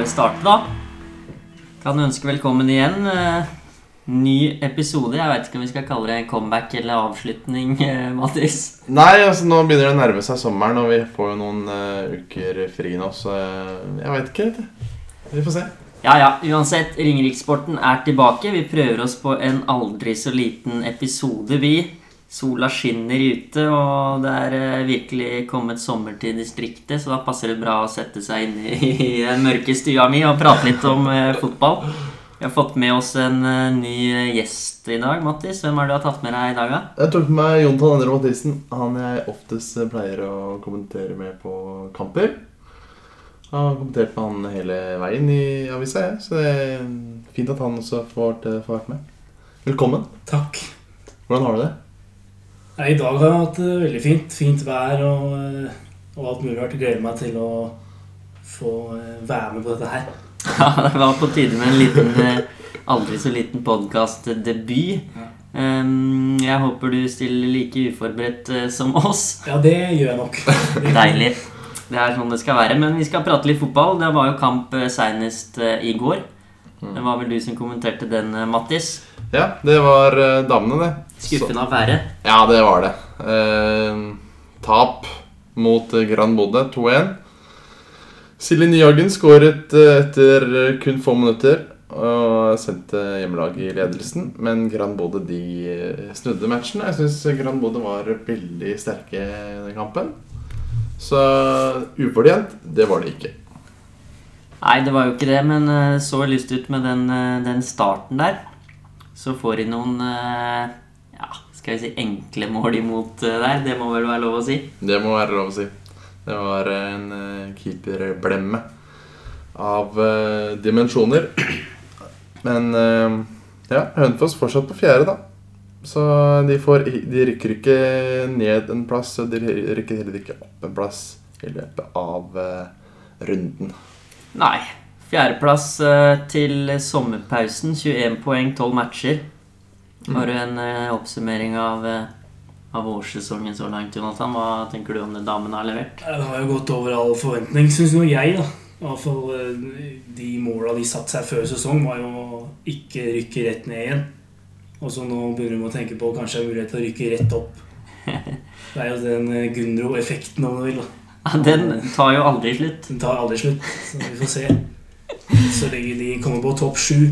bare starte, da. Kan ønske velkommen igjen. Eh, Ny episode. Jeg veit ikke om vi skal kalle det comeback eller avslutning, Mathis. Nei, altså nå begynner det å nærme seg sommeren, og vi får jo noen uh, uker fri nå, så eh, jeg veit ikke. Vi får se. Ja, ja. Uansett, Ringerikssporten er tilbake. Vi prøver oss på en aldri så liten episode, vi. Sola skinner ute, og det er eh, virkelig kommet sommer til distriktet, så da passer det bra å sette seg inn i, den mørke stua mi og prate litt om eh, fotball. Vi har fått med oss en eh, ny gjest i dag, Mattis. Hvem har du har tatt med deg i dag, da? Jeg tok med meg Jon Tann Endre Mathisen. Han jeg oftest pleier å kommentere med på kamper. Jeg har kommentert med han hele veien i avisa, jeg. Så det er fint at han også får, får vært med. Velkommen. Takk. Hvordan har du det? Nei, I dag har jeg hatt det veldig fint. Fint vær og, eh, og alt mulig rart. Gleder meg til å få eh, være med på dette her. Ja, det var på tide med en liten, eh, aldri så liten podkastdebut. Ja. Um, jeg håper du stiller like uforberedt eh, som oss. Ja, det gjør jeg nok. Deilig. Det er sånn det skal være. Men vi skal prate litt fotball. Det var jo kamp eh, seinest eh, i går. Det var vel du som kommenterte den, eh, Mattis. Ja, det var eh, damene, det. Skuffende av været. Ja, det var det. Eh, tap mot eh, Gran Bodø 2-1. Silje Nyhagen skåret etter kun få minutter og sendte hjemmelaget i ledelsen. Men Gran Bodø de snudde matchen. Jeg syns Gran Bodø var veldig sterke i den kampen. Så ufortjent, det var det ikke. Nei, det var jo ikke det, men så lyst ut med den, den starten der. Så får de noen eh, ja, skal vi si enkle mål imot eh, der. Det må vel være lov å si. Det må være lov å si. Det var en eh, keeperblemme av dimensjoner. Men ja, Hønefoss fortsatt på fjerde, da. Så de, får, de rykker ikke ned en plass, og de rykker heller ikke opp en plass i løpet av runden. Nei. Fjerdeplass eh, til sommerpausen. 21 poeng, 12 matcher. Har du en eh, oppsummering av, eh, av årssesongen så langt, Jonathan? Hva tenker du om det damene har levert? Det har jo gått over all forventning, syns nå jeg. da. I hvert fall De måla de satte seg før sesong, var jo å ikke rykke rett ned igjen. Og så nå begynner de å tenke på kanskje en mulighet til å rykke rett opp. Det er jo den Gunro-effekten, om du vil. da. Ja, Den tar jo aldri slutt. Den tar aldri slutt, så vi får se. Så lenge de kommer på topp sju,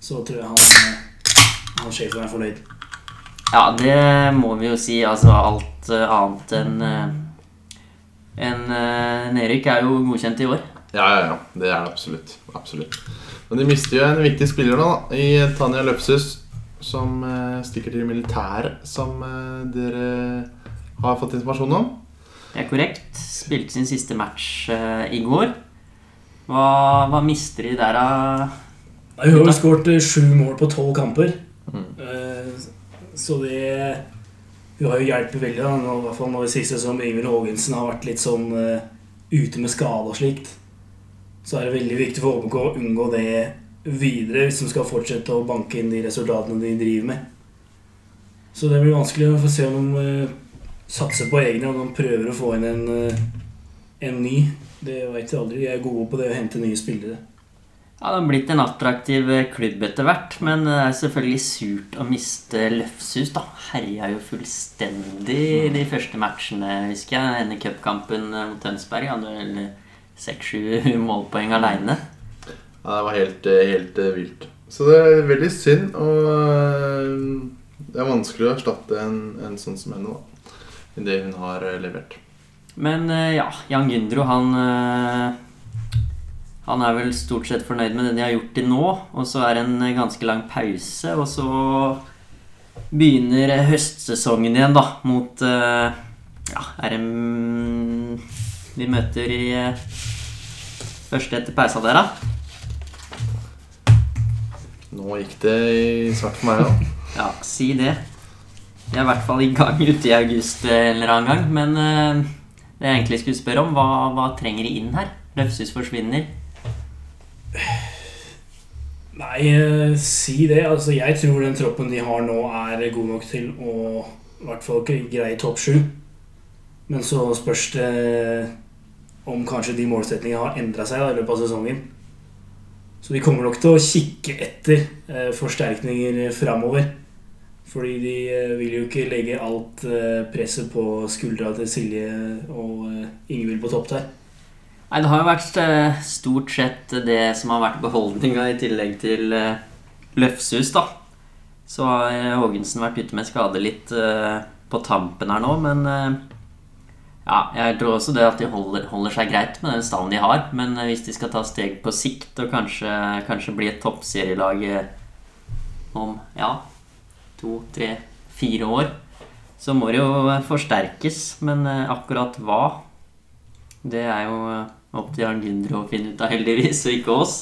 så tror jeg han, eh, han sjefen er fornøyd. Ja, det må vi jo si. Altså alt eh, annet enn uh, en, eh, nedrykk er jo godkjent i år. Ja, ja, ja. Det er det absolutt. absolutt. Men de mister jo en viktig spiller nå, da, i Tanja Løpshus, som eh, stikker til militæret, som eh, dere har fått informasjon om. Det er korrekt. Spilte sin siste match eh, i går. Hva, hva mister de der av Nei, Hun har jo skåret eh, sju mål på tolv kamper. Mm. Eh, Så det Hun har jo hjulpet veldig, da, nå, i hvert fall nå i siste som Ingvild Haagensen har vært litt sånn eh, ute med skade og slikt. Så er det veldig viktig for HBK å unngå det videre hvis de skal fortsette å banke inn de resultatene de driver med. Så det blir vanskelig å få se om de satser på egne, om de prøver å få inn en, en ny. Det vet jeg aldri. jeg er gode på det å hente nye spillere. Ja, Det har blitt en attraktiv eh, klubb etter hvert, men det er selvfølgelig surt å miste Løfshus. da. Herja jo fullstendig de første matchene, husker jeg. Denne cupkampen eh, mot Tønsberg hadde vel seks-sju målpoeng aleine. Ja, det var helt, eh, helt eh, vilt. Så det er veldig synd, og eh, det er vanskelig å erstatte en, en sånn som henne, da. I det hun har eh, levert. Men eh, ja, Jan Gundro, han eh, Han er vel stort sett fornøyd med det de har gjort til nå. Og så er det en eh, ganske lang pause, og så begynner høstsesongen igjen, da, mot Ja, RM det mm, Vi møter i første etter pausa der, da. Nå gikk det i svart for meg, da. Ja, si det. Vi er i hvert fall i gang ute i august en eller annen gang. Men det jeg egentlig skulle spørre om, hva, hva trenger de inn her? Løfshus forsvinner. Nei, eh, si det. Altså, jeg tror den troppen de har nå, er god nok til å i hvert fall ikke greie topp sju. Men så spørs det om kanskje de målsettingene har endra seg da, i løpet av sesongen. Så de kommer nok til å kikke etter eh, forsterkninger framover. Fordi de eh, vil jo ikke legge alt eh, presset på skuldra til Silje og eh, Ingvild på topp der. Nei, det har jo vært stort sett det som har vært beholdninga, i tillegg til Løfshus, da. Så har Haagensen vært ute med skade litt på tampen her nå, men ja, jeg tror også det at de holder, holder seg greit med den stallen de har. Men hvis de skal ta steg på sikt og kanskje, kanskje bli et toppserielag om ja, to, tre, fire år, så må det jo eh, forsterkes. Men eh, akkurat hva, det er jo eh, opp til Jan Gindro å finne ut av, heldigvis, og ikke oss.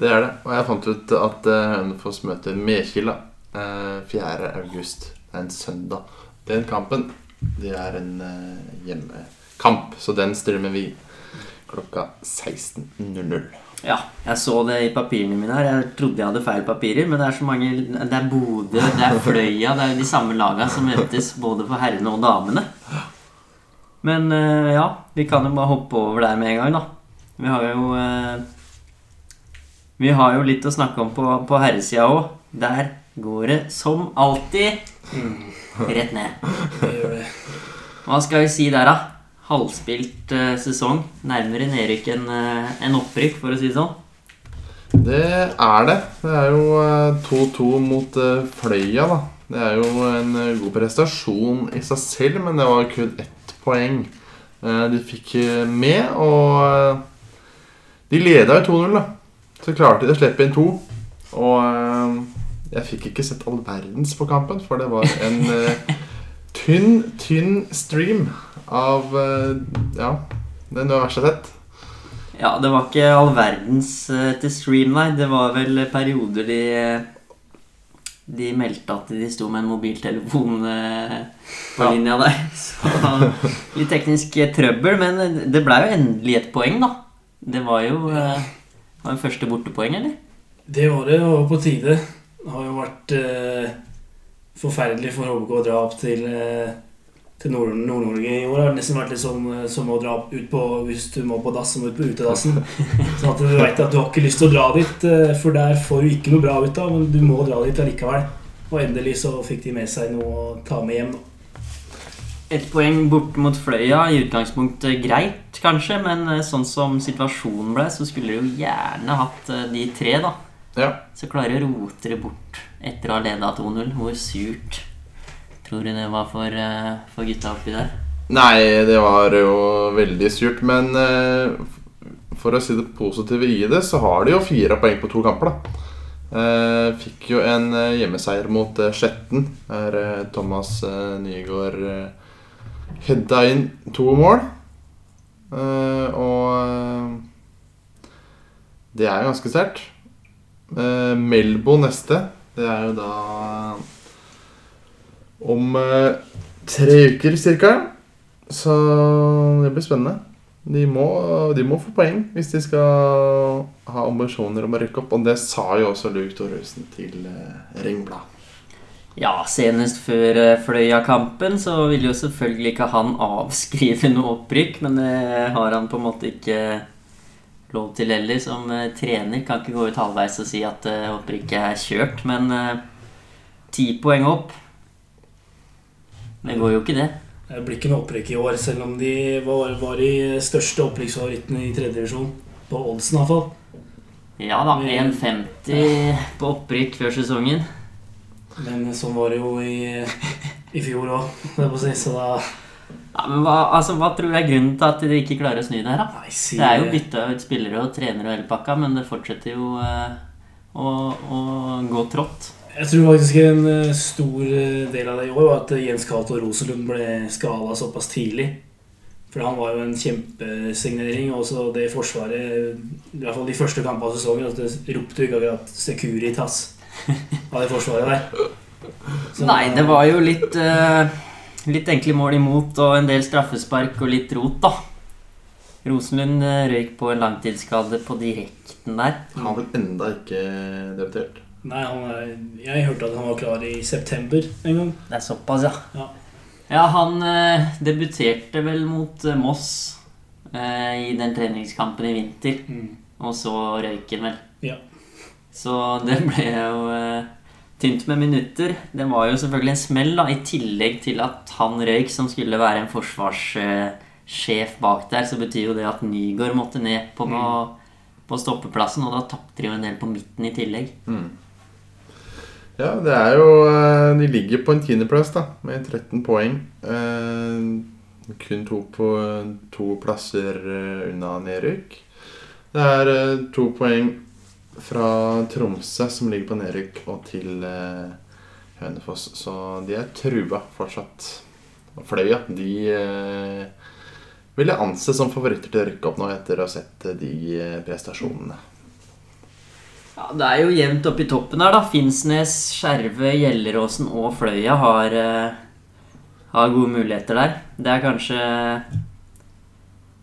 Det er det. Og jeg fant ut at Hønefoss møter Mekila uh, 4. august. Det er en søndag. Den kampen det er en hjemmekamp, så den stiller vi klokka 16.00. Ja, jeg så det i papirene mine her. Jeg trodde jeg hadde feil papirer, men det er så mange Det er Bodø, det er Fløya, det er jo de samme laga som møtes både for herrene og damene. Men eh, ja, vi kan jo bare hoppe over der med en gang, da. Vi har jo eh, Vi har jo litt å snakke om på, på herresida òg. Der går det som alltid rett ned. Hva skal vi si der, da? Halvspilt eh, sesong. Nærmere nedrykk enn eh, enn opprykk, for å si det sånn. Det er det. Det er jo eh, 2-2 mot eh, Fløya, da. Det er jo en god prestasjon i seg selv, men det var kun ett poeng de fikk med. Og de leda jo 2-0, da. Så klarte de å slippe inn to. Og jeg fikk ikke sett all verdens på kampen, for det var en tynn, tynn stream av eh, Ja, den du har verst sett. Ja, det var ikke all verdens eh, til stream, nei. Det var vel perioder de De meldte at de sto med en mobiltelefon eh, på Ja. linja der. Så litt teknisk trøbbel, men det ble jo endelig et poeng, da. Det var jo var det første bortepoeng, eller? Det var det, og på tide. Det har jo vært eh, forferdelig for HBK å dra opp til, eh, til Nord- Nord-Norge i år. Har nesten vært litt sånn som å dra ut på Hvis du må på dass, så må du ut på utedassen. Sånn at du vet at du har ikke lyst til å dra dit, eh, for der får du ikke noe bra ut av, men du må dra dit allikevel. Og endelig så fikk de med seg noe å ta med hjem. da. Et poeng bort mot Fløya, i utgangspunktet greit, kanskje, men eh, sånn som situasjonen ble, så skulle de jo gjerne hatt de tre, da. Ja. Så klarer å rote det bort etter å ha leda 2-0. Hvor surt tror du det var for, for gutta oppi der? Nei, det var jo veldig surt, men eh, for å si det positive i det, så har de jo fire poeng på to kamper, da. Eh, fikk jo en eh, hjemmeseier mot Skjetten, der Thomas Nygaard hedda inn to mål. Og det er ganske sterkt. Melbo neste. Det er jo da om eh, tre uker cirka. Så det blir spennende. De må, de må få poeng hvis de skal ha ambisjoner om å rykke opp. Og det sa jo også Luke Thoresen til eh, Ringblad. Ja, senest før eh, Fløya-kampen så ville jo selvfølgelig ikke han avskrive noe opprykk, men det har han på en måte ikke lov til heller. Som eh, trener kan ikke gå ut halvveis og si at eh, opprykket er kjørt, men eh, ti poeng opp Det går jo ikke, det. Det blir ikke noe opprykk i år, selv om de var, var de største opprykksfavorittene i tredje divisjon. På oddsen, iallfall. Ja da, 1,50 på opprykk før sesongen. Men sånn var det jo i, i fjor òg, så da Ja, men hva, altså, hva tror du er grunnen til at de ikke klarer å snu det her, da? Nei, Det er jo bytta ut spillere og trenere og hele pakka, men det fortsetter jo eh, å, å gå trått. Jeg tror faktisk en eh, stor eh, del av det i år var at Jens Cato Roselund ble skala såpass tidlig. For han var jo en kjempesignering. Og så det forsvaret, i hvert fall de første kampene av sesongen, at det ropte ikke akkurat 'Securitas' av det forsvaret der. Så- Nei, det var jo litt uh, Litt enkle mål imot og en del straffespark og litt rot, da. Rosenlund røyk på en langtidsskade på direkten der. Har vel enda ikke debutert. Nei, han er, jeg hørte at han var klar i september en gang. Det er såpass, ja. Ja. Ja, han eh, debuterte vel mot eh, Moss eh, i den treningskampen i vinter. Mm. Og så røyk han vel. Ja. Så det ble jo eh, tynt med minutter. Det var jo selvfølgelig en smell, da, i tillegg til at han røyk, som skulle være en forsvarssjef bak der, så betyr jo det at Nygaard måtte ned på, på stoppeplassen, og da tapte de jo en del på midten i tillegg. Ja, det er jo eh, De ligger på en tiendeplass, da, med 13 poeng. Eh, kun to, på, to plasser eh, unna nedrykk. Det er to poeng fra Tromsø, som ligger på nedrykk, og til Hønefoss. Så de er trua fortsatt. Og Fløya, de vil jeg anse som favoritter til å rykke opp nå, etter å ha sett de prestasjonene. Ja, Det er jo jevnt oppe i toppen her, da. Finnsnes, Skjervøy, Gjelleråsen og Fløya har, eh, har gode muligheter der. Det er kanskje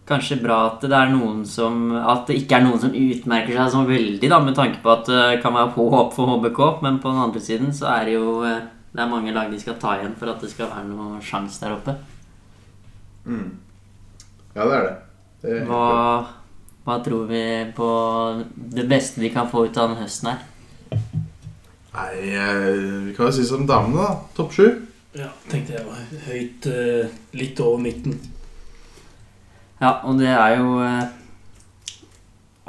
Kanskje bra at det er noen som At det ikke er noen som utmerker seg så veldig, da, med tanke på at det kan være håp for HBK, men på den andre siden så er det jo eh, Det er mange lag de skal ta igjen for at det skal være noe sjanse der oppe. Ja, det er det. det er Hva. Hva tror vi på det beste de kan få ut av denne høsten her? Nei, eh, vi kan jo si som damene, da. Topp sju. Ja, tenkte jeg var høyt eh, litt over midten. Ja, og det er jo eh,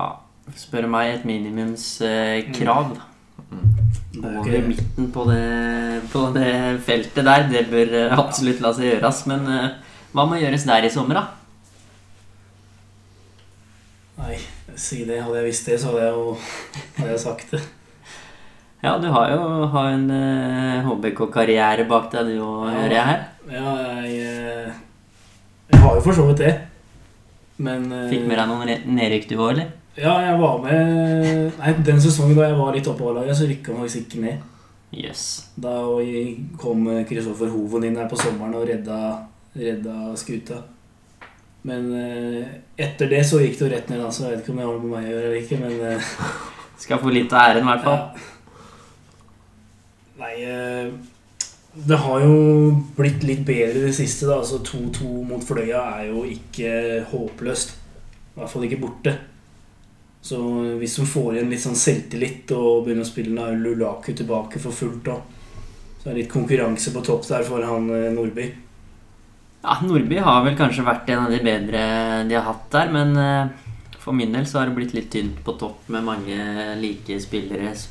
Ja, spør meg, et minimumskrav. er Over midten på det, på det feltet der. Det bør absolutt la seg gjøres. Men hva må gjøres der i sommer, da? Nei, si det. Hadde jeg visst det, så hadde jeg jo hadde jeg sagt det. Ja, du har jo har en uh, HBK-karriere bak deg, du òg, Ja. hører jeg her. Ja, jeg eh, Jeg har jo for så vidt det. Men uh, Fikk med deg noen nedrykk du òg, eller? Ja, jeg var med Nei, den sesongen da jeg var litt oppe av laget, så rykka jeg faktisk ikke ned. Yes. Da kom Kristoffer Hoven inn her på sommeren og redda, redda skuta. Men eh, etter det så gikk det jo rett ned, altså. så jeg vet ikke om det har noe med meg å gjøre eller ikke, men eh, Skal få litt av æren, i hvert fall. ja. Nei eh, Det har jo blitt litt bedre i det siste, da. Altså 2-2 mot Fløya er jo ikke håpløst. I hvert fall ikke borte. Så hvis hun får igjen litt sånn selvtillit og begynner å spille Lulaku tilbake for fullt da, så er det litt konkurranse på topp der for han Nordby. Ja, Nordby har vel kanskje vært en av de bedre de har hatt der, men eh, for min del så har det blitt litt tynt på topp med mange like spillere. s-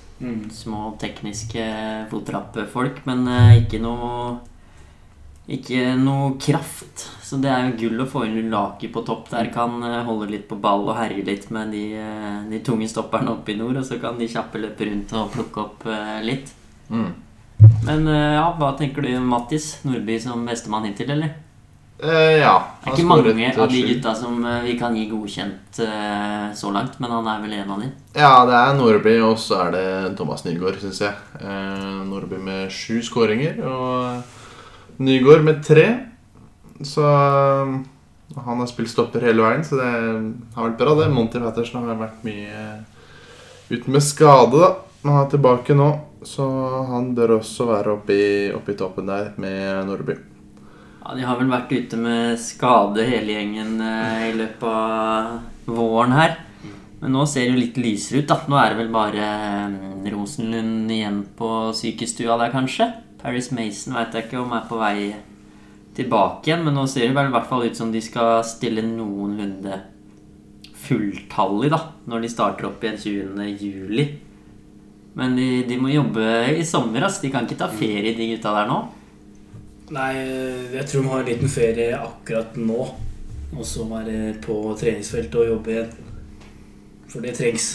Små tekniske fottrappefolk, men eh, ikke noe Ikke noe kraft. Så det er jo gull å få inn Lulaki på topp der. Kan eh, holde litt på ball og herje litt med de, de tunge stopperne oppe i nord, og så kan de kjappe løpe rundt og plukke opp litt. Mm. Men ja, hva tenker du, om Mattis? Nordby som bestemann hittil, eller? Eh, ja. Det er ikke mange av de gutta som eh, vi kan gi godkjent uh, så langt, men han er vel en av de. Ja, det er Nordby, og så er det Thomas Nygaard, syns jeg. Nordby med sju skåringer, og Nygaard med tre. Så han har spilt stopper hele veien, så det har vært bra, det. Monty Patterson har vært mye ute med skade, da. Men han er tilbake nå, så han bør også være oppe i, oppe i toppen der med Nordby. Ja, De har vel vært ute med skade hele gjengen eh, i løpet av våren her. Men nå ser det jo litt lysere ut, da. Nå er det vel bare eh, Rosenlund igjen på sykestua der, kanskje. Paris Mason veit jeg ikke om er på vei tilbake igjen, men nå ser det vel i hvert fall ut som de skal stille noenlunde fulltallig, da, når de starter opp igjen 20. juli. Men de, de må jobbe i sommer, ass. De kan ikke ta ferie, de gutta der nå. Nei, jeg tror de har en liten ferie akkurat nå. Og så være på treningsfeltet og jobbe igjen. For det trengs.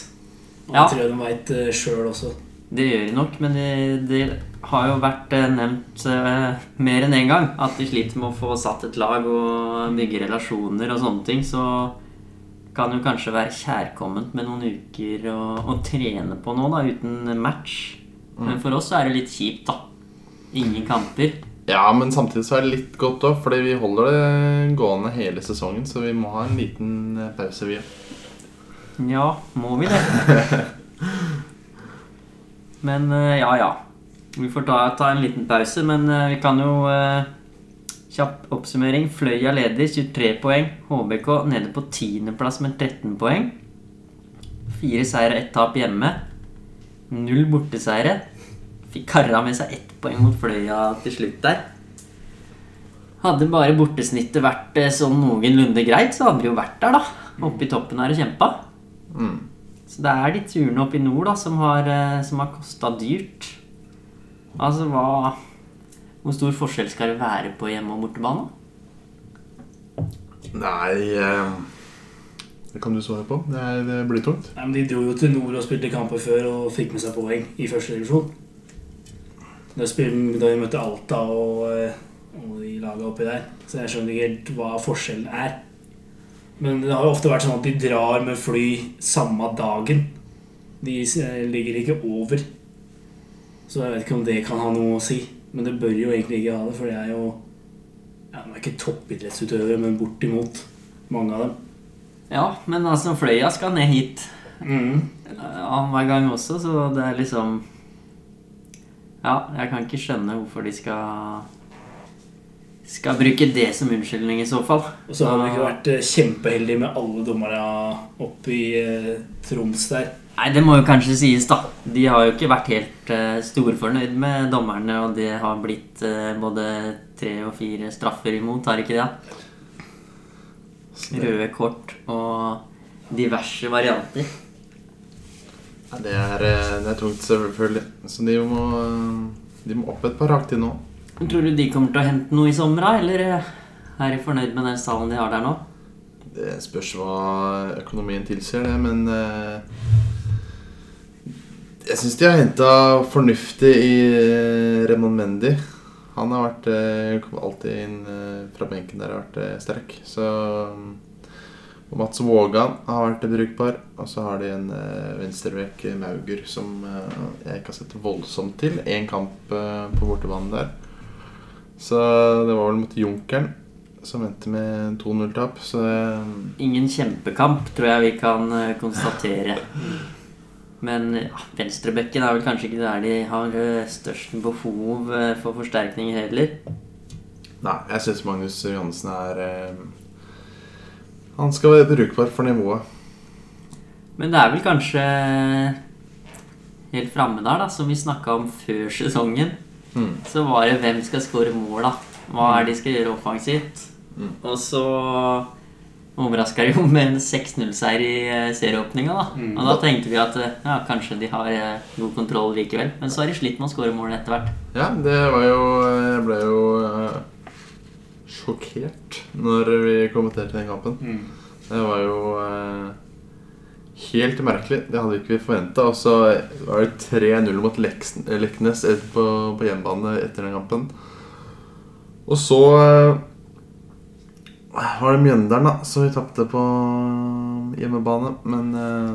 Og Ja. det tror jeg de veit sjøl også. Det gjør de nok, men det, det har jo vært eh, nevnt eh, mer enn én gang at de sliter med å få satt et lag og bygge relasjoner og sånne ting. Så kan jo kanskje være kjærkomment med noen uker å, å trene på nå, da, uten match. Men for oss så er det litt kjipt, da. Ingen kamper. Ja, men samtidig så er det litt godt òg, fordi vi holder det gående hele sesongen, så vi må ha en liten eh, pause, vi. Ja, må vi det? Men eh, ja, ja. Vi får ta, ta en liten pause, men eh, vi kan jo Kjapp oppsummering. Fløya leder 23 poeng. HBK nede på 10.-plass med 13 poeng. Fire seire, ett tap hjemme. Null borteseire. Fikk karra med seg ett poeng mot Fløya til slutt der. Hadde bare bortesnittet vært eh, sånn noenlunde greit, så hadde de jo vært der, da. Oppe i toppen her og kjempa. Mm. Så det er de turene oppe i nord da, som har, eh, som har kosta dyrt. Altså, hva Hvor stor forskjell skal det være på hjemme- og bortebane? Nei eh, Det kan du svare på. Det, er, det blir tungt. Nei, men De dro jo til nord og spilte kamper før og fikk med seg poeng i første divisjon. Da, spil- da de møtte Alta og, eh, og de laga oppi der. Så jeg skjønner ikke helt hva forskjellen er. Men det har jo ofte vært sånn at de drar med fly samme dagen. De eh, ligger ikke over. Så jeg vet ikke om det kan ha noe å si. Men det bør jo egentlig ikke ha det, for det er jo ja, De er ikke toppidrettsutøvere, men bortimot mange av dem. Ja, men altså, Fløya skal ned hit Mm. annenhver gang også, så det er liksom Ja, jeg kan ikke skjønne hvorfor de skal skal bruke det som unnskyldning i så fall. Og så har vi ikke vært eh, kjempeheldige med alle dommerne oppe i eh, Troms der. Nei, det må jo kanskje sies, da. De har jo ikke vært helt uh, storfornøyd med dommerne, og det har blitt både tre og fire straffer imot, har ikke det, Røde kort og diverse varianter. Det, er, eh, det er tungt, selvfølgelig. Så de må, eh, de må opp et par hakk til nå. Tror du de kommer til å hente noe i sommer, da? Eller eh, er de fornøyd med den stallen de har der nå? Det spørs hva økonomien tilsier, det, men Jeg syns de har henta fornuftig i Remon Mendy. Han har vært alltid inn fra benken der har vært sterk. Så Og Mats Vågan har vært brukbar. Og så har de en eh, venstrebekk, eh, Mauger, som eh, jeg ikke har sett voldsomt til. Én kamp eh, på bortebanen der. Så det var vel mot Junkeren som endte med 2-0-tap. Så det Ingen kjempekamp, tror jeg vi kan eh, konstatere. Men ja, venstrebekken er vel kanskje ikke der de har eh, størst behov eh, for forsterkninger heller. Nei, jeg syns Magnus Johansen er eh, Han skal være brukbar for nivået. Men det er vel kanskje helt framme der, da, som vi snakka om før sesongen. Mm. Så var det hvem skal skåre mål, da. Hva er det de skal gjøre offensivt? Mm. Og så overraska de jo med en 6-0-seier i eh, serieåpninga, da. Mm. Og da tenkte vi at eh, ja, kanskje de har eh, god kontroll likevel. Men så har de slitt med å skåre mål etter hvert. Ja, det var jo Jeg ble jo sjokkert når vi kommenterte den kampen. Mm. Det var jo eh, helt merkelig. Det hadde ikke vi forventa. Og så var det 3-0 mot eh, Leknes på, på hjemmebane etter den kampen. Og så eh, var det Mjøndalen, da, som vi tapte på hjemmebane. Men eh,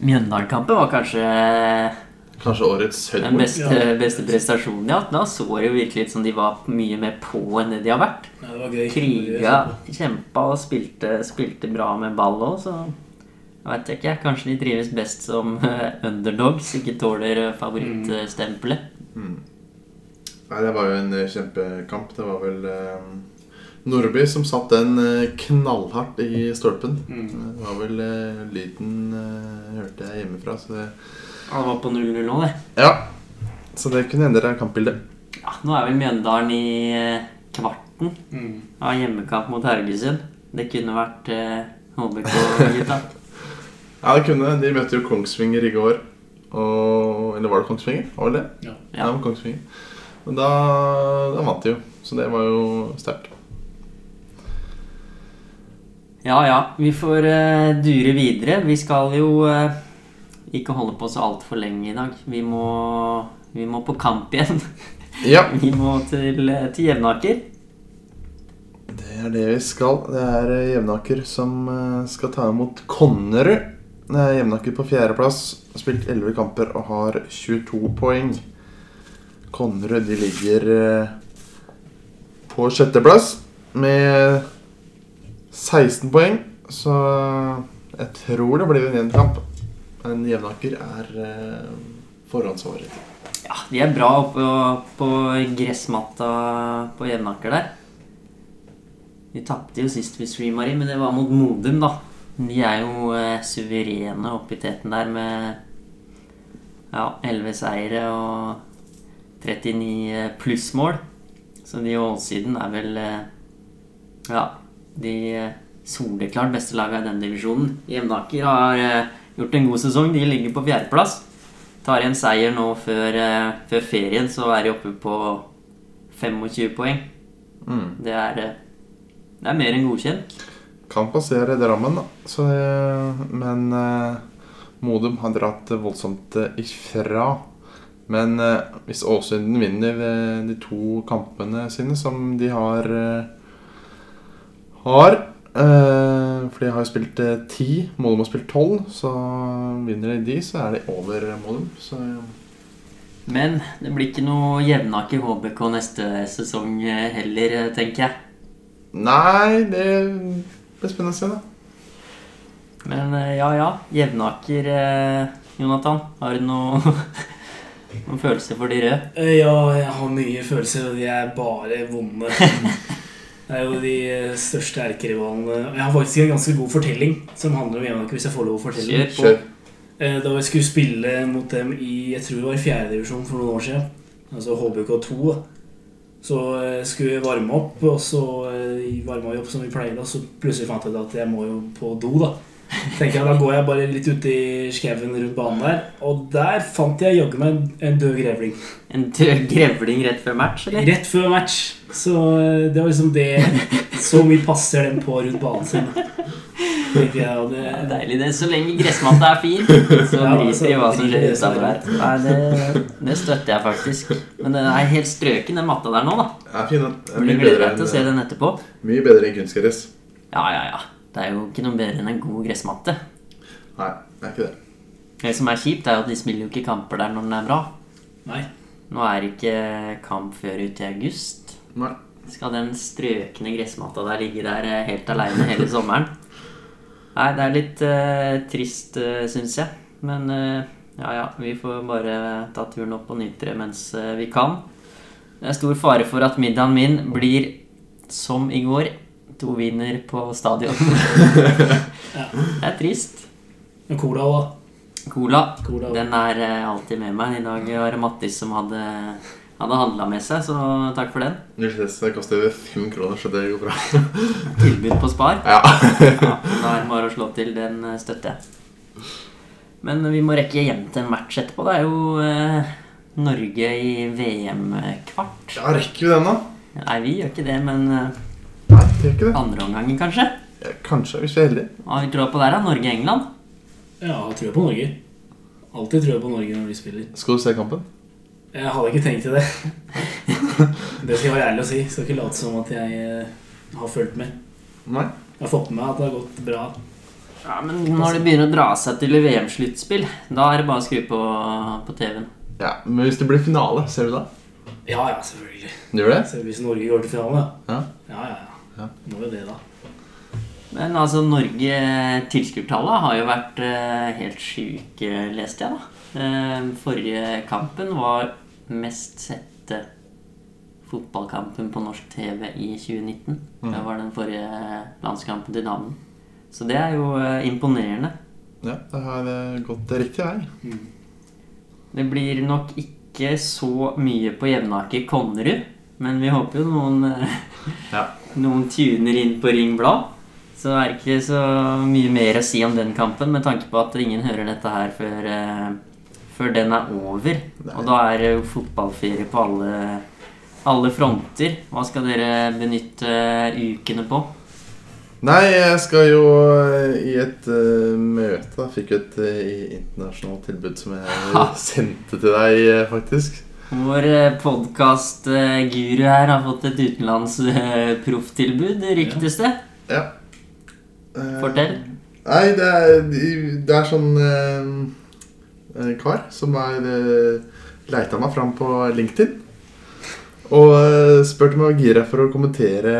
Mjøndalen-kampen var kanskje kanskje årets den beste, Ja. beste prestasjonen. Ja, da så det jo virkelig ut som de var mye mer på enn det de har vært. Ja, det var gøy. Kriga, kjempa og spilte, spilte bra med ball òg, så jeg vet ikke. Kanskje de trives best som eh, underdogs, ikke tåler eh, favorittstempelet. Mm. Nei, det var jo en eh, kjempekamp. Det var vel eh, Nordby som satt den knallhardt i stolpen. Mm. Det var vel eh, lyden eh, hørte jeg hjemmefra, så det Ja, det var på 0-0 nå, det. Ja. Så det kunne endre kampbildet. Ja, nå er vel Mjøndalen i eh, kvarten Mm. av hjemmekamp mot Haugesund. Det kunne vært eh, HBK-gutta. Ja, det kunne. De møtte jo Kongsvinger i går. Og, eller var det Kongsvinger? Var det det? Ja. Ja, det Kongsvinger. Men da, da vant de jo. Så det var jo sterkt. Ja ja, vi får uh, dure videre. Vi skal jo eh, ikke holde på så altfor lenge i dag. Vi må, vi må på kamp igjen. Ja. Vi må til, eh, til Jevnaker. Det er det vi skal. Det er eh, Jevnaker som eh, skal ta imot Konnerud. Er Jevnaker på fjerdeplass. Har spilt 11 kamper og har 22 poeng. Konnerud de ligger på sjetteplass med 16 poeng. Så jeg tror det blir en jevn kamp. Men Jevnaker er eh, forhåndsfavoritt. Ja, De er bra oppe på gressmatta på Jevnaker der. De tapte jo sist vi streama i, men det var mot Modum, da. De er jo eh, suverene oppe i teten der med ja, 11 seire og 39 plussmål. Så de Ålsiden er vel eh, ja, de eh, soleklart beste laga i den divisjonen. Jevnaker har eh, gjort en god sesong. De ligger på fjerdeplass. Tar en seier nå før, eh, før ferien, så er de oppe på 25 poeng. Mm. Det er, eh, det er mer enn godkjent. Kan passere Drammen, da. Så, eh, men Modum har dratt voldsomt ifra. Men hvis Åsund vinner de to kampene sine som de har Har For de har jo spilt eh, ti, Modum har spilt tolv. Så vinner de de, så er de over Modum. Så Men det blir ikke noe Jevnaker HBK neste sesong eh, heller, eh, tenker jeg. Nei, det blir spennende å se, da. Men eh, ja, ja. Jevnaker, eh, Jonathan. Har du noe, noen følelser for de røde? Eh, Ja, jeg har mye følelser, og de er bare vonde. Det er jo de eh, største erkerivalene. Jeg har faktisk en ganske god fortelling som handler om Jevnaker, hvis jeg får lov å fortelle. den. Eh, Da vi skulle spille mot dem i jeg tror det var i fjerdedivisjon for noen år siden, altså HBK2, så eh, skulle vi varme opp, og så varma vi opp som vi pleier, og så plutselig fant jeg ut at jeg må jo på do, da. Tenker jeg, Da går jeg bare litt ute i skauen rundt banen der, og der fant jeg jaggu meg en død grevling. En død grevling rett før match, eller? Rett før match. Så eh, det var liksom det Så mye passer den på rundt banen sin. Jeg, og Det er deilig, det. Så lenge gressmatta er fin, så Ja, driter altså, hva som skjer er her. Nei, det, det støtter jeg faktisk. Men den er helt strøken, den matta der nå, da. Ja, fin, den. Er Mye bedre enn, å se den etterpå. mye bedre enn kunstgress. Ja, ja, ja. Det er jo ikke noe bedre enn en god gressmatte. Nei, det er ikke det. Det som er kjipt, er at de spiller jo ikke kamper der når den er bra. Nei. Nå er det ikke kamp før ut i august. Nei. Skal den strøkne gressmatta der ligge der eh, helt aleine hele sommeren? Nei, det er litt uh, trist, uh, syns jeg. Men uh, ja, ja, vi får bare ta turen opp og nyte det mens uh, vi kan. Det er stor fare for at middagen min blir som i går. To viner på stadion. Ja. Det er trist. Men cola, da? Cola, Cola. den er eh, alltid med meg. I dag var det Mattis som hadde, hadde handla med seg, så takk for den. Det koster over fem kroner, så det går bra. Tilbud på Spar. Ja. Ja, da er det bare å slå til. Den eh, støtter jeg. Men vi må rekke hjem til en match etterpå. Det er jo eh, Norge i VM-kvart. ja, rekker vi den, da? Nei, vi gjør ikke det, men Nei, gjør ikke det. andre omgangen, kanskje? Ja, kanskje, hvis vi er heldige. Hva har vi troa på der, da? Norge-England? Ja, tror på Norge. Alltid tror jeg på Norge når vi spiller. Skal du se kampen? Jeg hadde ikke tenkt til det. Det skal jeg være ærlig å si. Skal ikke late som at jeg eh, har fulgt med. Nei. Jeg har fått med meg at det har gått bra. Ja, men når det begynner å dra seg til VM-sluttspill, da er det bare å skru på, på TV-en. Ja, Men hvis det blir finale, ser du da? Ja, ja, selvfølgelig. Gjør det? Så hvis Norge går til finale, Ja. ja, ja, ja. er det, da. Men altså, Norge Tilskuertallet har jo vært eh, helt sjuke, leste jeg, da. Eh, forrige kampen var mest sette fotballkampen på norsk TV i 2019. Det var den forrige landskampen til damene. Så det er jo eh, imponerende. Ja, det har eh, gått riktig vei. Det blir nok ikke så mye på Jevnaker Konnerud, men vi håper jo noen eh, Ja. Noen tuner inn på Ring Blad. Så er det ikke så mye mer å si om den kampen, med tanke på at ingen hører dette her før, eh, før den er over. Nei. Og da er det jo fotballferie på alle, alle fronter. Hva skal dere benytte ukene på? Nei, jeg skal jo eh, i et uh, møte. da Fikk jo et uh, internasjonalt tilbud som jeg Ha. sendte til deg, uh, faktisk. Vår podkast-guru her har fått et utenlandsprofftilbud, ryktes det. Ja. ja. Fortell. Nei, det er, det er sånn eh, en kar som har eh, leita meg fram på LinkedIn. Og eh, spurte meg om jeg var gira for å kommentere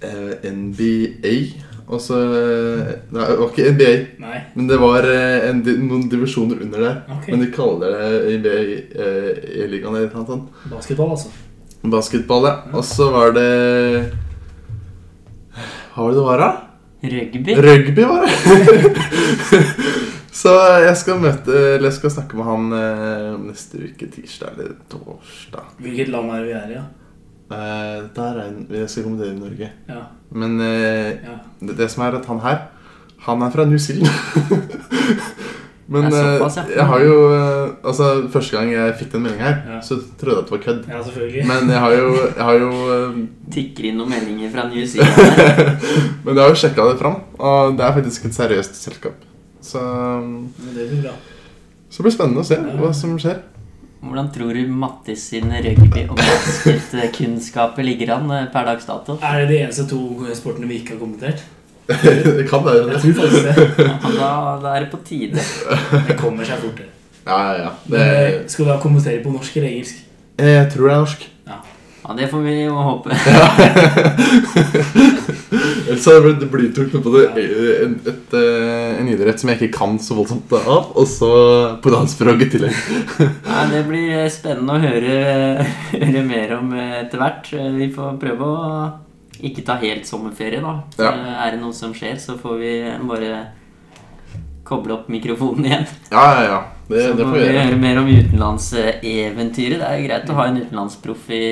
eh, NBA. Og så eh, Nei, det var ikke NBA, Nei. men det var eh, en, noen divisjoner under der. Okay. Men de kaller det NBA eh, i ligaen eller noe sånt. Basketball, altså. Basketball, ja. Og så var det Hva var det det var, da? Rugby? Rugby, var det. Så jeg skal møte Eller jeg skal snakke med han eh, neste uke, tirsdag eller torsdag. Hvilket land er det vi er i, ja? Eh, der er en, Jeg skal kommentere i Norge. Ja. Men uh, ja. det, det som er at han her Han er fra New Zealand. Men eh, såpass, ja. jeg har jo Altså, første gang jeg fikk den meldinga her, Ja. så trodde jeg at det var kødd. ja, selvfølgelig. Men jeg har jo, jeg har jo Tikker inn noen meldinger fra New Zealand. Men jeg har jo sjekka det fram, og det er faktisk et seriøst selskap. Så, Men det blir bra. så det blir spennende å se hva som skjer. Hvordan tror du Mattis sine rugby- og basketkunnskaper ligger an eh, per dags dato? Er det de eneste to sportene vi ikke har kommentert? det kan være Jeg tror faktisk det. Ja, da, da er det på tide. Det kommer seg fortere. Ja, ja, ja. Det, eh, Skal du da kommentere på norsk eller engelsk? jeg tror det er norsk. Ja, Det får vi jo håpe. Ellers hadde jeg blitt blytungt på det en, et, eh, en idrett som jeg ikke kan så voldsomt av, og så på dansspråk i tillegg. ja, det blir eh, spennende å høre, høre mer om eh, etter hvert. Vi får prøve å ikke ta helt sommerferie, da. Ja. Er det noe som skjer, så får vi bare koble opp mikrofonen igjen. Ja, ja, ja. Det, Så det får vi gjøre. høre mer om utenlandseventyret. Det er jo greit å ha en utenlandsproff i,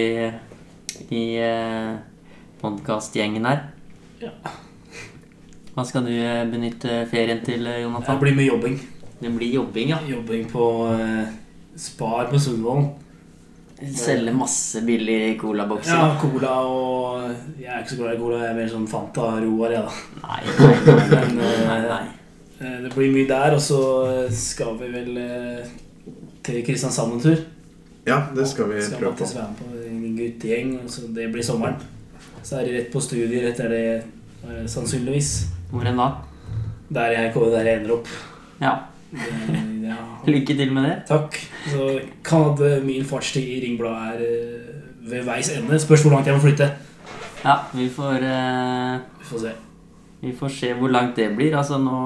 i eh, podkastgjengen her. Ja. Hva skal du eh, benytte ferien til, Jonathan? Det blir mye jobbing. Det blir jobbing, ja. Jobbing på eh, Spar på Sundvolden. Selge masse billig colabokser. Ja, cola og Jeg er ikke så glad i cola. Jeg er mer sånn Fanta Roar, jeg, da. Nei, nei, nei, nei, eh, nei, nei. Eh, Det blir mye der, og så skal vi vel eh, til Kristiansand en tur. Ja, det skal vi Skal prøve på. Mattis være med på en guttegjeng, så det blir sommeren. Så er det rett på studier etter det, eh, sannsynligvis. Hvor enn da? Der jeg, kommer- der jeg ender opp. Ja. Det, ja. Lykke til med det. Takk. Så kan at eh, min fartstid i Ringbladet er eh, ved veis ende. Spørs hvor langt jeg må flytte. Ja, vi får, uh... Vi får se. Vi får se hvor langt det blir. Altså nå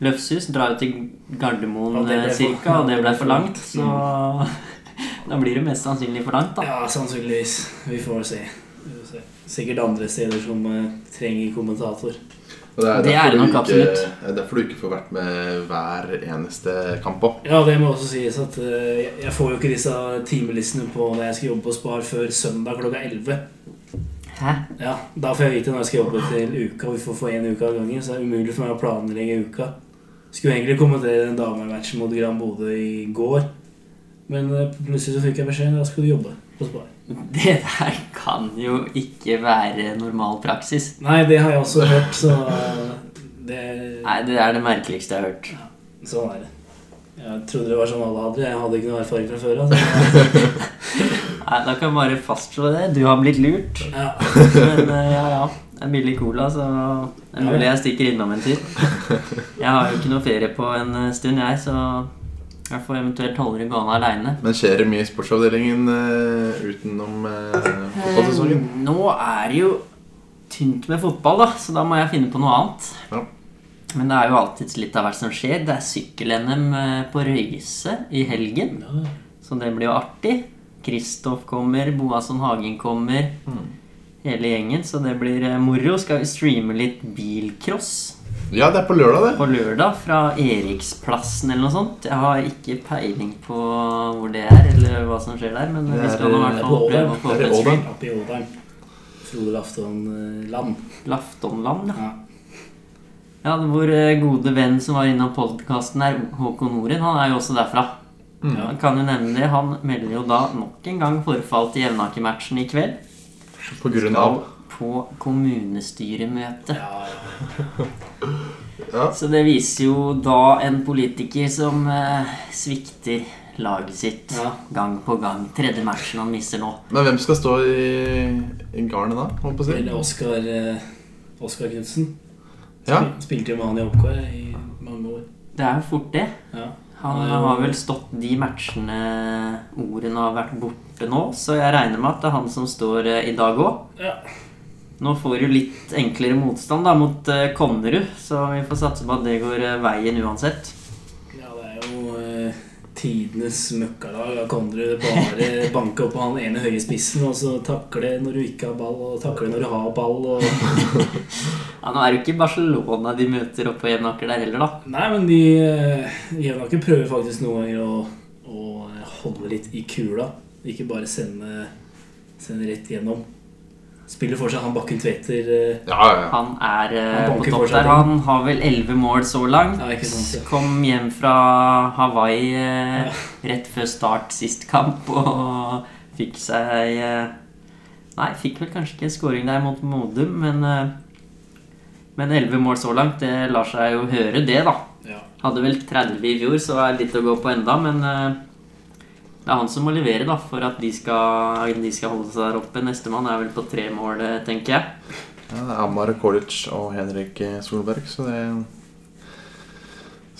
Løfshus drar jo til Gardermoen cirka, og det ble for langt. Mm. Så da blir det mest sannsynlig for langt, da. Ja, sannsynligvis. Vi får se. Vi får se. Sikkert andre steder som eh, trenger kommentator. Og det er, Det er det nok ikke, absolutt. det er derfor du ikke får vært med hver eneste kamp òg. Ja, det må også sies at eh, jeg- jeg får jo ikke disse timelistene på når jeg skal jobbe på Spar før søndag klokka 11. Hæ? Ja, Da får jeg vite når jeg skal jobbe til uka, vi får få én uke av gangen. Så det er umulig for meg å planlegge uka. Skulle egentlig kommentere en damematch mot Gran Bodø i går. Men eh, plutselig så fikk jeg beskjed da skal du jobbe på Spar. Det der kan jo ikke være normal praksis. Nei, det har jeg også hørt, så eh, det Nei, det er det merkeligste jeg har hørt. Sånn er det. Jeg trodde det var sånn alle hadde. Jeg hadde ikke noe erfaring fra før av. Nei, Da kan jeg bare fastslå det. Du har blitt lurt. Ja. Men eh, ja, ja. Det er billig cola, så det er mulig jeg stikker innom en tur. Jeg har jo ikke noe ferie på en eh, stund, jeg, så jeg får eventuelt holde det gående aleine. Men skjer det mye i sportsavdelingen uh, utenom uh, fotballsesongen? Nå er det jo tynt med fotball, da, så da må jeg finne på noe annet. Ja. Men det er jo alltids litt av hvert som skjer. Det er sykkel-NM på Røyse i helgen, Ja. så det blir jo artig. Kristoff kommer, Boasson Hagen kommer. Hele gjengen, så det blir eh, moro. Skal vi streame litt bilcross? Ja, det er på lørdag, det. på lørdag fra Eriksplassen eller noe sånt. Jeg har ikke peiling på hvor det er, eller hva som skjer der, men Det vi skal nå i eh, hvert på fall prøve å få opp i et stream. Oppe i Årdalen. Frode Lafton eh, Laftonland, ja. Ja. ja. Vår eh, gode venn som var innom podkasten her, Håkon Noren, han er jo også derfra. Mm. Han kan jo nevne det. Han melder jo da nok en gang forfall til Jevnaker-matchen i kveld. På grunn av På kommunestyremøte. Ja, ja. Ja. Så det viser jo da en politiker som eh, svikter laget sitt Ja. gang på gang. Tredje matchen han mister nå. Men hvem skal stå i, i garnet da? Holdt på å si? Eller Oskar eh, Oskar Knutsen. Ja. Spilte jo med han i oppgå i mange år. Det er jo fort det. Ja. Han jo- har vel stått de matchene ordene har vært borte nå, så jeg regner med at det er han som står eh, i dag òg. Ja. Nå får du litt enklere motstand da mot eh, Konnerud, så vi får satse på at det går eh, veien uansett. ja, det er jo eh, tidenes møkkalag. Da kan du bare banke opp på han ene høye spissen, og så takle når du ikke har ball, og takle når du har ball. Og... Ja, Nå er det ikke Barcelona de møter oppe på Jevnaker der heller, da. Nei, men de eh, Jevnaker prøver faktisk noen ganger å, å holde litt i kula. Ikke bare sende, sende rett gjennom. Spiller for seg. han Bakken Tveter. eh, Ja, ja, ja. Han er eh, Han på topp der. Han har vel elleve mål så langt. Ja, sant, ja. Kom hjem fra Hawaii eh, rett før start sist kamp og fikk seg eh, Nei, fikk vel kanskje ikke scoring der mot Modum, men eh, Men elleve mål så langt, det lar seg jo høre, det, da. Ja. Hadde vel 30 i fjor, så er det litt å gå på enda, men eh, det er han som må levere da, for at de skal, de skal holde seg der oppe. Nestemann er vel på tre mål, eh, tenker jeg. Ja, det er Amar Kolic og Henrik Solberg, så det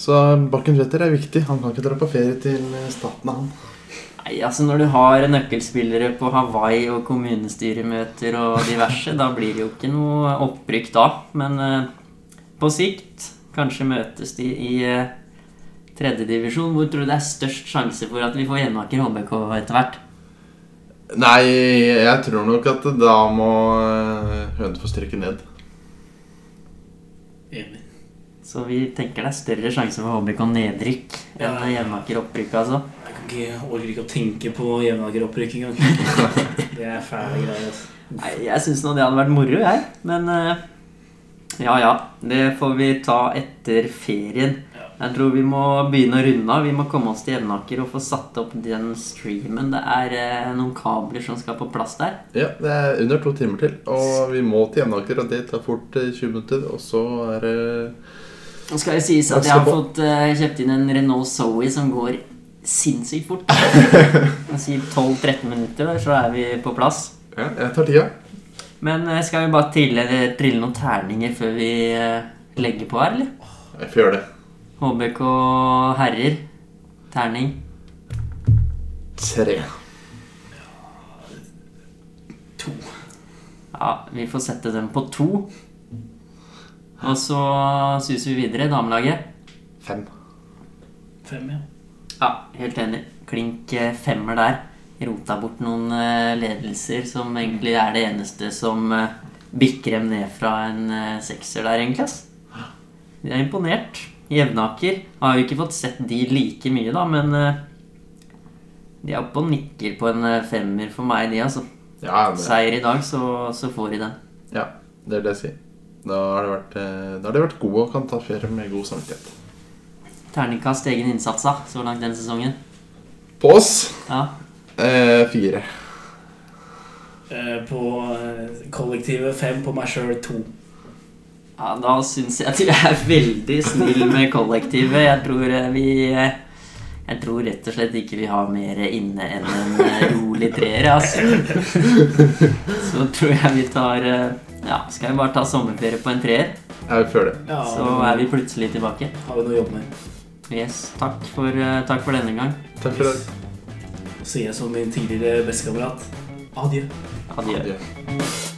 Så Bakken Tveter er viktig. Han kan ikke dra på ferie til staten, han. Nei, altså Når du har nøkkelspillere på Hawaii og kommunestyremøter og diverse, da blir det jo ikke noe opprykk da. Men eh, på sikt kanskje møtes de i eh, tredjedivisjon. Hvor tror du det er størst sjanse for at vi får Jevnaker HBK etter hvert? Nei, jeg tror nok at da må eh, Hønefoss stryke ned. Enig. Så vi tenker det er større sjanse for HBK nedrykk enn Ja. Jevnaker opprykk, altså. Jeg kan ikke, jeg orker ikke å tenke på Jevnaker-opprykk engang. Det er fæle greier. Altså. Nei, jeg syns nå det hadde vært moro, jeg. Men eh, ja ja. Det får vi ta etter ferien. Jeg tror vi må begynne å runde av. Vi må komme oss til Jevnaker og få satt opp den streamen. Det er eh, noen kabler som skal på plass der. Ja, det er under to timer til, og vi må til Jevnaker, og det tar fort eh, 20 minutter. Og så er det Nå skal det sies at Jeg jeg har fått eh, kjøpt inn en Renault Zoe som går sinnssykt fort. Jeg sier 12-13 minutter, der, så er vi på plass. Ja, jeg tar tida. Men eh, skal vi bare trille, trille noen terninger før vi eh, legger på her, eller? Jeg får gjøre det. HBK herrer. Terning. Tre. To. Ja, vi får sette dem på to. Og så suser vi videre, damelaget. Fem. Fem, ja. Ja, helt enig. Klink eh, femmer der. Rota bort noen eh, ledelser som egentlig er det eneste som eh, bikker dem ned fra en sekser der, egentlig. ass. De er imponert. Jevnaker har jo ikke fått sett de like mye, da, men eh, de er oppe og nikker på en eh, femmer for meg, de, altså. Ja, det, Seier i dag, så, så får de den. ja, det er det jeg sier. Da har de vært, eh, da de vært gode og kan ta ferie med god samvittighet. Terningkast egen innsats da, så langt den sesongen. På oss Ja, eh, fire. Eh, På kollektivet fem, på meg sjøl to. Ja Da syns jeg at du er veldig snill med kollektivet. Jeg tror eh, vi eh, Jeg tror rett og slett ikke vi har mer inne enn en eh, rolig treer. Altså. Så tror jeg vi tar Ja, skal vi bare ta sommerferie på en treer, Jeg vi føler det. Ja, så er vi plutselig tilbake. har vi noe å jobbe med. Yes, takk for, takk for denne gang. Takk for det. dag. Sier jeg som min tidligere bestekamerat adjø. Adjø. Adjø.